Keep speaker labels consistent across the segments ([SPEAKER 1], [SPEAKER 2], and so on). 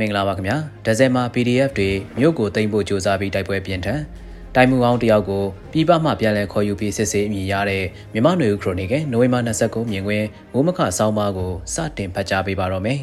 [SPEAKER 1] မင်္ဂလာပါခင်ဗျာဒဇယ်မှာ PDF တွေမြို့ကိုတင်ဖို့စ조사ပြီးတိုက်ပွဲပြင်ထန်တိုင်မှုအောင်တယောက်ကိုပြည်ပမှပြန်လည်ခေါ်ယူပြီးစစ်ဆေးအမည်ရတဲ့မြမနွေဦးခရိုနီကနိုဝင်ဘာ29မြင်ကွင်းမိုးမခဆောင်းပါးကိုစတင်ဖတ်ကြားပေးပါတော့မယ်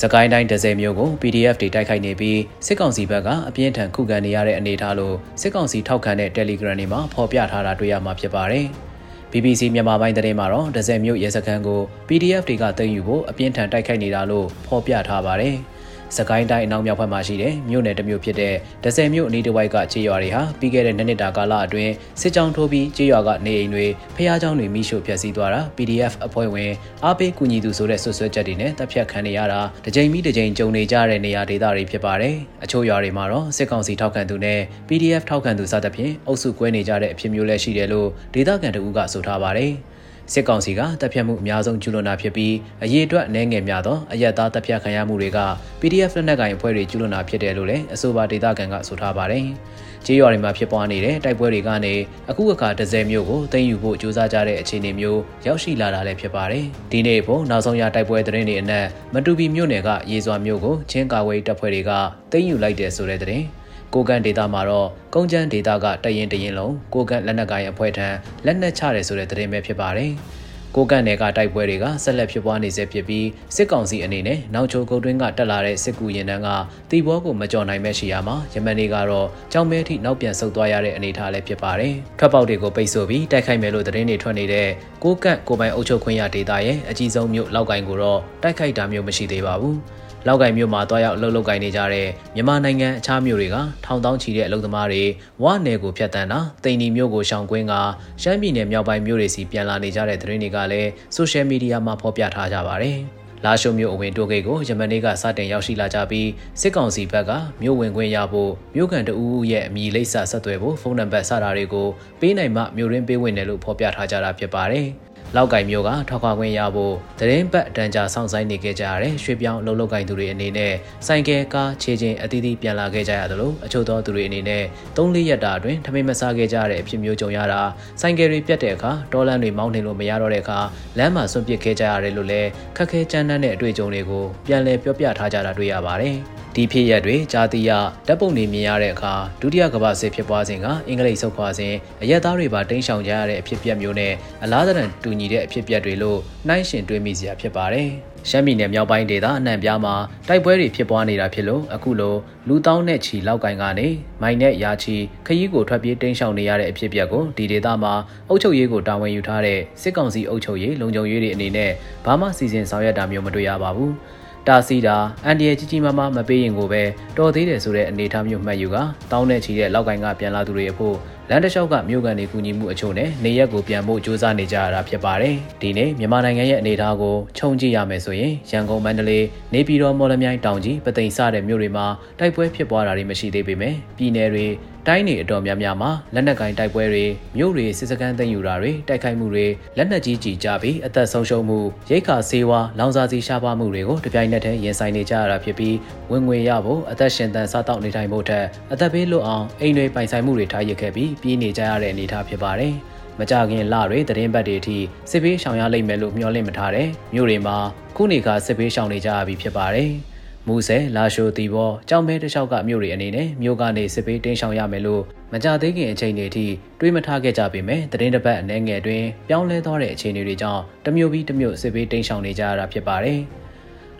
[SPEAKER 1] စကိုင်းတိုင်းဒဇယ်မြို့ကို PDF တွေတိုက်ခိုက်နေပြီးစစ်ကောင်စီဘက်ကအပြင်းထန်ခုခံနေရတဲ့အနေအထားလို့စစ်ကောင်စီထောက်ခံတဲ့ Telegram တွေမှာဖော်ပြထားတာတွေ့ရမှာဖြစ်ပါတယ်။ BBC မြန်မာပိုင်းသတင်းမှာတော့ဒဇယ်မြို့ရဲစခန်းကို PDF တွေကတင်ယူဖို့အပြင်းထန်တိုက်ခိုက်နေတာလို့ဖော်ပြထားပါတယ်။ စကိုင်းတိုင်းအနောက်မြောက်ဘက်မှာရှိတဲ့မြို့နယ်တစ်မြို့ဖြစ်တဲ့ဒဇယ်မြို့အနီးတစ်ဝိုက်ကခြေရွာတွေဟာပြီးခဲ့တဲ့နှစ်နှစ်တာကာလအတွင်းစစ်ကြောင်းထိုးပြီးခြေရွာကနေအိမ်တွေဖျားเจ้าတွေမိရှို့ဖျက်ဆီးသွားတာ PDF အဖွဲ့ဝင်အားပေးကူညီသူဆိုတဲ့ဆွဆွဲချက်တွေနဲ့တပ်ဖြတ်ခံနေရတာတစ်ကြိမ်ပြီးတစ်ကြိမ်ကြုံနေကြတဲ့နေရာဒေသတွေဖြစ်ပါတယ်။အချို့ရွာတွေမှာတော့စစ်ကောင်စီထောက်ခံသူနဲ့ PDF ထောက်ခံသူစသဖြင့်အုပ်စုကွဲနေကြတဲ့အဖြစ်မျိုးလည်းရှိတယ်လို့ဒေသခံတဦးကဆိုထားပါတယ်။ စစ်ကောင်စီကတပ်ဖြတ်မှုအများဆုံးကျူးလွန်တာဖြစ်ပြီးအရေးအတွက်အနည်းငယ်များသောအရက်သားတပ်ဖြတ်ခံရမှုတွေက PDF လက်နက်ကိုင်အဖွဲ့တွေကျူးလွန်တာဖြစ်တယ်လို့လည်းအဆိုပါဒေသခံကဆိုထားပါတယ်။ကြေးရွာတွေမှာဖြစ်ပွားနေတဲ့တိုက်ပွဲတွေကနေအခုအခါဒဇယ်မျိုးကိုတင်ယူဖို့ကြိုးစားကြတဲ့အခြေအနေမျိုးရောက်ရှိလာတာလည်းဖြစ်ပါတယ်။ဒီနေ့ဖို့နောက်ဆုံးရတိုက်ပွဲသတင်းတွေအနက်မတူပီမြို့နယ်ကရေစွာမြို့ကိုချင်းကာဝေးတပ်ဖွဲ့တွေကတင်ယူလိုက်တယ်ဆိုတဲ့သတင်း။ ကိုကန်ဒေတာမှာတော့ကုန်းချမ်းဒေတာကတရင်တရင်လုံးကိုကန်လက်နက်ကိုင်အဖွဲ့ထံလက်နက်ချတယ်ဆိုတဲ့သတင်းပဲဖြစ်ပါတယ်။ကိုကန်နယ်ကတိုက်ပွဲတွေကဆက်လက်ဖြစ်ပွားနေဆဲဖြစ်ပြီးစစ်ကောင်စီအနေနဲ့နောက်ချိုကုန်းတွင်းကတက်လာတဲ့စစ်ကူရင်တန်းကတီဘောကိုမကြော်နိုင်မဲ့ရှိရမှာယမန်တွေကတော့ကြောင်မဲထိနောက်ပြန်ဆုတ်သွားရတဲ့အနေအထားလည်းဖြစ်ပါတယ်။ထွက်ပေါက်တွေကိုပိတ်ဆို့ပြီးတိုက်ခိုက်မယ်လို့သတင်းတွေထွက်နေတဲ့ကိုကန့်ကိုပိုင်အုပ်ချုပ်ခွင့်ရဒေတာရဲ့အကြီးဆုံးမြို့လောက်ကိုင်ကိုတော့တိုက်ခိုက်တာမျိုးမရှိသေးပါဘူး။ လောက်ကိုင်မြို့မှာတွားရောက်အလုပ်လုပ်ကိုင်နေကြတဲ့မြန်မာနိုင်ငံအခြားမြို့တွေကထောင်တောင်းချီတဲ့အလုပ်သမားတွေဝနယ်ကိုဖျက်တမ်းတာတိန်နီမြို့ကိုရှောင်ကွင်းကရှမ်းပြည်နယ်မြောက်ပိုင်းမြို့တွေစီပြန်လာနေကြတဲ့သတင်းတွေကလည်းဆိုရှယ်မီဒီယာမှာဖော်ပြထားကြပါတယ်။လာရှုံမြို့အဝင်တိုးဂိတ်ကိုယမန်နေ့ကစတင်ရောက်ရှိလာကြပြီးစစ်ကောင်စီဘက်ကမြို့ဝင်ခွင့်ရဖို့မြို့ကန်တအူးရဲ့အမည်လိပ်စာဆက်သွယ်ဖို့ဖုန်းနံပါတ်စတာတွေကိုပေးနိုင်မှမြို့ရင်းပေးဝင်တယ်လို့ဖော်ပြထားကြတာဖြစ်ပါတယ်။ လောက်ကင်မျိုးကထောက်ခွာခွင့်ရဖို့သတင်းပတ်အတန်းကြာစောင့်ဆိုင်နေခဲ့ကြရတဲ့ရွှေပြောင်းအလုပ်လုပ်ကင်သူတွေအနေနဲ့ဆိုင်ကယ်ကားခြေချင်းအသီးသီးပြန်လာခဲ့ကြရသလိုအချို့သောသူတွေအနေနဲ့၃-၄ရက်တာအတွင်းထမင်းမစားခဲ့ကြရတဲ့အဖြစ်မျိုးကြုံရတာဆိုင်ကယ်တွေပြတ်တဲ့အခါတော်လန်တွေမောင်းနေလို့မရတော့တဲ့အခါလမ်းမှာဆွန့်ပစ်ခဲ့ကြရတယ်လို့လည်းခက်ခဲကြမ်းတမ်းတဲ့အတွေ့အကြုံတွေကိုပြန်လည်ပြောပြထားကြတာတွေ့ရပါတယ်။ ဒီဖြစ်ရပ်တွေဂျာတိယတပ်ပုံတွေမြင်ရတဲ့အခါဒုတိယကမ္ဘာစစ်ဖြစ်ပွားစဉ်ကအင်္ဂလိပ်ဆုတ်ခွာစဉ်အရက်သားတွေပါတင်းရှောင်ကြရတဲ့အဖြစ်အပျက်မျိုးနဲ့အလားတရန်တူညီတဲ့အဖြစ်အပျက်တွေလို့နှိုင်းရှင်တွေးမိစရာဖြစ်ပါတယ်။ရှမ်းပြည်နယ်မြောက်ပိုင်းဒေသအနှံ့ပြားမှာတိုက်ပွဲတွေဖြစ်ပွားနေတာဖြစ်လို့အခုလိုလူတောင်းနဲ့ချီလောက်ကင်ကနေမိုင်နဲ့ရာချီခရီးကိုထွက်ပြေးတင်းရှောင်နေရတဲ့အဖြစ်အပျက်ကိုဒီဒေသမှာအုပ်ချုပ်ရေးကိုတာဝန်ယူထားတဲ့စစ်ကောင်စီအုပ်ချုပ်ရေးလုံခြုံရေးတွေအနေနဲ့ဘာမှစီစဉ်ဆောင်ရွက်တာမျိုးမတွေ့ရပါဘူး။ တာစီတာအန်ဒီရဲ့ကြီးကြီးမားမားမပေးရင်ကိုပဲတော်သေးတယ်ဆိုတဲ့အနေအထားမျိုးမှတ်ယူကတောင်းတဲ့ချီတဲ့လောက်ကင်ကပြန်လာသူတွေအဖို့လန်တလျှောက်ကမြို့ကန်တွေကူညီမှုအချို့နဲ့နေရက်ကိုပြန်ဖို့ကြိုးစားနေကြရတာဖြစ်ပါတယ်။ဒီနေ့မြန်မာနိုင်ငံရဲ့အနေအထားကိုခြုံကြည့်ရမယ်ဆိုရင်ရန်ကုန်မန္တလေးနေပြည်တော်မော်လမြိုင်တောင်ကြီးပသိမ်စတဲ့မြို့တွေမှာတိုက်ပွဲဖြစ်ပွားတာတွေမရှိသေးပေမဲ့ပြည်နယ်တွေ တိုင်းတွေအတော်များများမှာလက်နက်ကင်တိုက်ပွဲတွေမြို့တွေစစ်စခန်းသိမ်းယူတာတွေတိုက်ခိုက်မှုတွေလက်နက်ကြီးကြီးကြပြီးအသက်ဆုံးရှုံးမှုရိတ်ခါဆေးဝါးလောင်စာဆီရှားပါမှုတွေကိုတပြိုင်နက်တည်းရင်ဆိုင်နေကြရတာဖြစ်ပြီးဝင်ငွေရဖို့အသက်ရှင်သန်စားတောက်နေထိုင်ဖို့ထက်အသက်ဘေးလွတ်အောင်အိမ်တွေပိုင်ဆိုင်မှုတွေထားရခဲ့ပြီးပြည်နေကြရတဲ့အနေအထားဖြစ်ပါတယ်။မကြခင်လတွေသတင်းပတ်တွေအထိစစ်ဘေးရှောင်ရလိမ့်မယ်လို့မျှော်လင့်မထားတဲ့မြို့တွေမှာခုနေခါစစ်ဘေးရှောင်နေကြရပြီဖြစ်ပါတယ်။ မူဆယ်လာရှိုတီဘောကြောင်မဲတလျှောက်ကမြို့တွေအနေနဲ့မြို့ကနေစစ်ပေးတင်းရှောင်ရမယ်လို့မကြသေးခင်အချိန်တွေအထိတွေးမထားခဲ့ကြပေမဲ့သတင်းတစ်ပတ်အနည်းငယ်အတွင်းပြောင်းလဲသွားတဲ့အခြေအနေတွေကြောင့်တမျိုးပြီးတမျိုးစစ်ပေးတင်းရှောင်နေကြရတာဖြစ်ပါတယ်။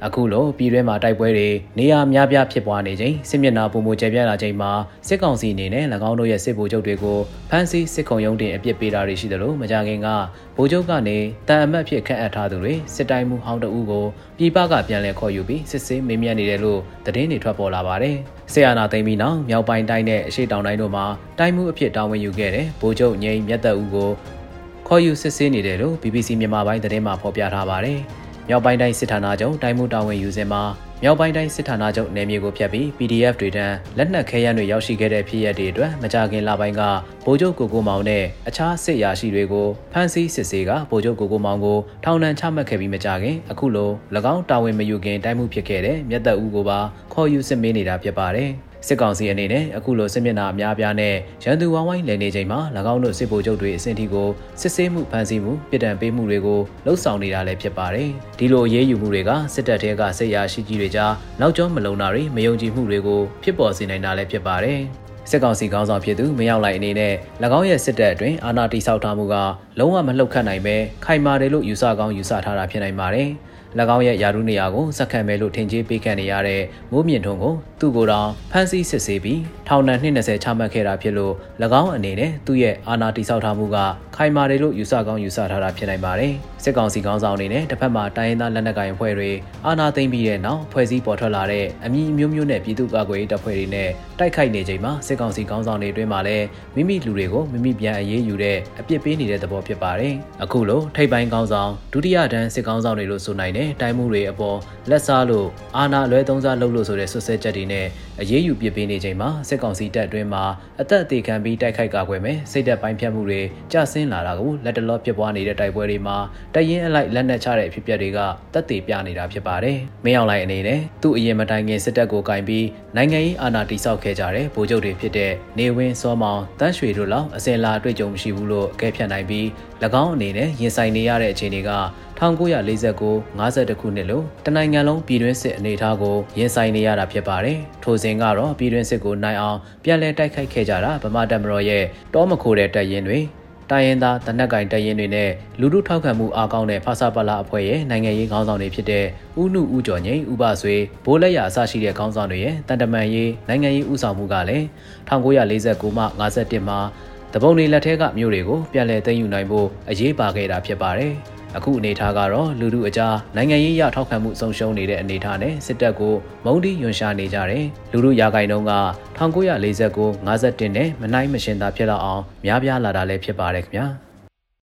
[SPEAKER 1] အခုလိုပြည်တွင်းမှာတိုက်ပွဲတွေနေရာများပြားဖြစ်ပွားနေချိန်စစ်မျက်နှာပုံမကျပြန့်လာချိန်မှာစစ်ကောင်စီအနေနဲ့၎င်းတို့ရဲ့စစ်ဗိုလ်ချုပ်တွေကိုဖမ်းဆီးစစ်ခုံရုံးတင်အပြစ်ပေးတာတွေရှိတယ်လို့မကြခင်ကဗိုလ်ချုပ်ကနေတန်အမတ်ဖြစ်ခန့်အပ်ထားသူတွေစစ်တိုင်းမှုဟောင်းတအူးကိုပြည်ပကပြန်လည်ခေါ်ယူပြီးစစ်ဆေးမေးမြန်းနေတယ်လို့သတင်းတွေထွက်ပေါ်လာပါတယ်။ဆီယနာသိမ်းပြီးနောက်မြောက်ပိုင်းတိုင်းနဲ့အရှေ့တောင်တိုင်းတို့မှာတိုင်းမှုအဖြစ်တာဝန်ယူခဲ့တဲ့ဗိုလ်ချုပ်ငိမ့်မြတ်သက်ဦးကိုခေါ်ယူစစ်ဆေးနေတယ်လို့ BBC မြန်မာပိုင်းသတင်းမှာဖော်ပြထားပါတယ်။ မြောက်ပိုင်းတိုင်းစစ်ဌာနချုပ်တိုင်းမှုတာဝန်ယူစဉ်မှာမြောက်ပိုင်းတိုင်းစစ်ဌာနချုပ်နယ်မြေကိုဖျက်ပြီး PDF တွေတန်းလက်နက်ခဲယမ်းတွေရောက်ရှိခဲ့တဲ့ဖြစ်ရပ်တွေအတွက်မကြခင်လပိုင်းကဗိုလ်ချုပ်ကိုကိုမောင်နဲ့အခြားစစ်ရာရှိတွေကိုဖမ်းဆီးစစ်ဆေးကဗိုလ်ချုပ်ကိုကိုမောင်ကိုထောင်ဒဏ်ချမှတ်ခဲ့ပြီးမကြခင်အခုလို၎င်းတာဝန်မယူခင်တိုင်းမှုဖြစ်ခဲ့တဲ့မြတ်သက်ဦးကိုပါခေါ်ယူစစ်မေးနေတာဖြစ်ပါတယ်။ စစ်ကောင်စီအနေနဲ့အခုလိုစစ်မျက်နှာအများပြားနဲ့ရန်သူဝိုင်းဝိုင်းလည်နေချိန်မှာ၎င်းတို့စစ်ဗိုလ်ချုပ်တွေအဆင့်ထိကိုစစ်ဆေးမှုဖမ်းဆီးမှုပြည်တံပေးမှုတွေကိုလှုံ့ဆော်နေတာလည်းဖြစ်ပါတယ်။ဒီလိုအရေးယူမှုတွေကစစ်တပ်ထဲကစစ်ရာရှိကြီးတွေကြားနောက်ကျောမလုံတာတွေမယုံကြည်မှုတွေကိုဖြစ်ပေါ်စေနိုင်တာလည်းဖြစ်ပါတယ်။စစ်ကောင်စီခေါင်းဆောင်ဖြစ်သူမရောက်လိုက်အနေနဲ့၎င်းရဲ့စစ်တပ်အတွင်းအာဏာတိဆောက်ထားမှုကလုံးဝမလှုပ်ခတ်နိုင်ပဲခိုင်မာတယ်လို့ယူဆကောင်းယူဆထားတာဖြစ်နိုင်ပါတယ်။၎ င်းရဲ့ယာရုနေရာကိုစက္ကန့်ပဲလို့ထင်ကြီးပေးခံနေရတဲ့မိုးမြင့်ထွန်းကိုသူ့ကိုယ်တော်ဖမ်းဆီးစစ်ဆေးပြီးထောင်ဒဏ်220ချမှတ်ခဲ့တာဖြစ်လို့၎င်းအနေနဲ့သူ့ရဲ့အာဏာတိဆောက်ထားမှုကခိုင်မာတယ်လို့ယူဆကောင်းယူဆထားတာဖြစ်နိုင်ပါတယ်။စစ်ကောင်စီခေါင်းဆောင်အနေနဲ့တစ်ဖက်မှာတိုင်းရင်းသားလက်နက်ကိုင်အဖွဲ့တွေအာဏာသိမ်းပြီးတဲ့နောက်ဖွဲ့စည်းပေါ်ထွက်လာတဲ့အမည်မျိုးမျိုးနဲ့ပြည်သူ့ကာကွယ်ရေးတပ်ဖွဲ့တွေနဲ့တိုက်ခိုက်နေချိန်မှာစစ်ကောင်စီခေါင်းဆောင်တွေအတွင်းမှာလည်းမိမိလူတွေကိုမိမိပြန်အရေးယူတဲ့အပြစ်ပေးနေတဲ့သဘောဖြစ်ပါတယ်။အခုလိုထိပ်ပိုင်းခေါင်းဆောင်ဒုတိယတန်းစစ်ခေါင်းဆောင်တွေလို့ဆိုနိုင်တဲ့တိုင်းမှုတွေအပေါ်လက်စားလို့အာဏာလွဲသုံးစားလုပ်လို့ဆိုတဲ့ဆွဆွဲချက်တွေနဲ့အရေးယူပြစ်ပေးနေချိန်မှာစစ်ကောင်စီတပ်အတွင်းမှာအသက်အသေးခံပြီးတိုက်ခိုက်ကာကွယ်မယ်စိတ်သက်ပိုင်းဖြတ်မှုတွေကြဆင်းလာတာကိုလက်တလောဖြစ်ပွားနေတဲ့တိုက်ပွဲတွေမှာတရင်အလိုက်လက်နက်ချတဲ့အဖြစ်အပျက်တွေကတက်သေးပြနေတာဖြစ်ပါတယ်။မင်းအောင်လိုက်အနေနဲ့သူ့အရင်မတိုင်ခင်စစ်တပ်ကိုကင်ပြီးနိုင်ငံရေးအာဏာတိဆောက်ခဲ့ကြတဲ့ဗိုလ်ချုပ်တွေဖြစ်တဲ့နေဝင်းစောမောင်တန်းရွှေတို့လောက်အစင်လာအတွေ့အကြုံမရှိဘူးလို့အကဲဖြတ်နိုင်ပြီး၎င်းအနေနဲ့ရင်ဆိုင်နေရတဲ့အခြေအနေက 1949 52ခုနှစ်လို့တနိုင်ငံလုံးပြည်တွင်းစစ်အနေအထားကိုရင်ဆိုင်နေရတာဖြစ်ပါတယ်။ထိုစဉ်ကတော့ပြည်တွင်းစစ်ကိုနိုင်အောင်ပြန်လည်တိုက်ခိုက်ခဲ့ကြတာဗမာတပ်မတော်ရဲ့တောမခိုတဲ့တပ်ရင်းတွေတိုင်းရင်းသားတနက်ကင်တရင်တွေနဲ့လူလူထောက်ခံမှုအားကောင်းတဲ့ဖာစာပလာအဖွဲ့ရဲ့နိုင်ငံရေးခေါင်းဆောင်တွေဖြစ်တဲ့ဥနုဥကျော်ငိမ့်ဥပဆွေဘိုးလက်ရအစရှိတဲ့ခေါင်းဆောင်တွေရဲ့တန်တမန်ရေးနိုင်ငံရေးဥဆောင်မှုကလည်း1949မှ51မှာတပုံတွေလက်ထက်ကမြို့တွေကိုပြန်လည်သိမ်းယူနိုင်ဖို့အရေးပါခဲ့တာဖြစ်ပါတယ်။ အခုအနေထားကတော့လူလူအကြားနိုင်ငံရေးရထောက်ခံမှုဆုံးရှုံးနေတဲ့အနေအထားနဲ့စစ်တပ်ကိုမုံတီယွန်ရှာနေကြတယ်လူလူရာဂိုင်တုန်းက1949 51နဲ့မနိုင်မရှင်သာဖြစ်တော့အောင်များပြားလာတာလည်းဖြစ်ပါတယ်ခင်ဗျာ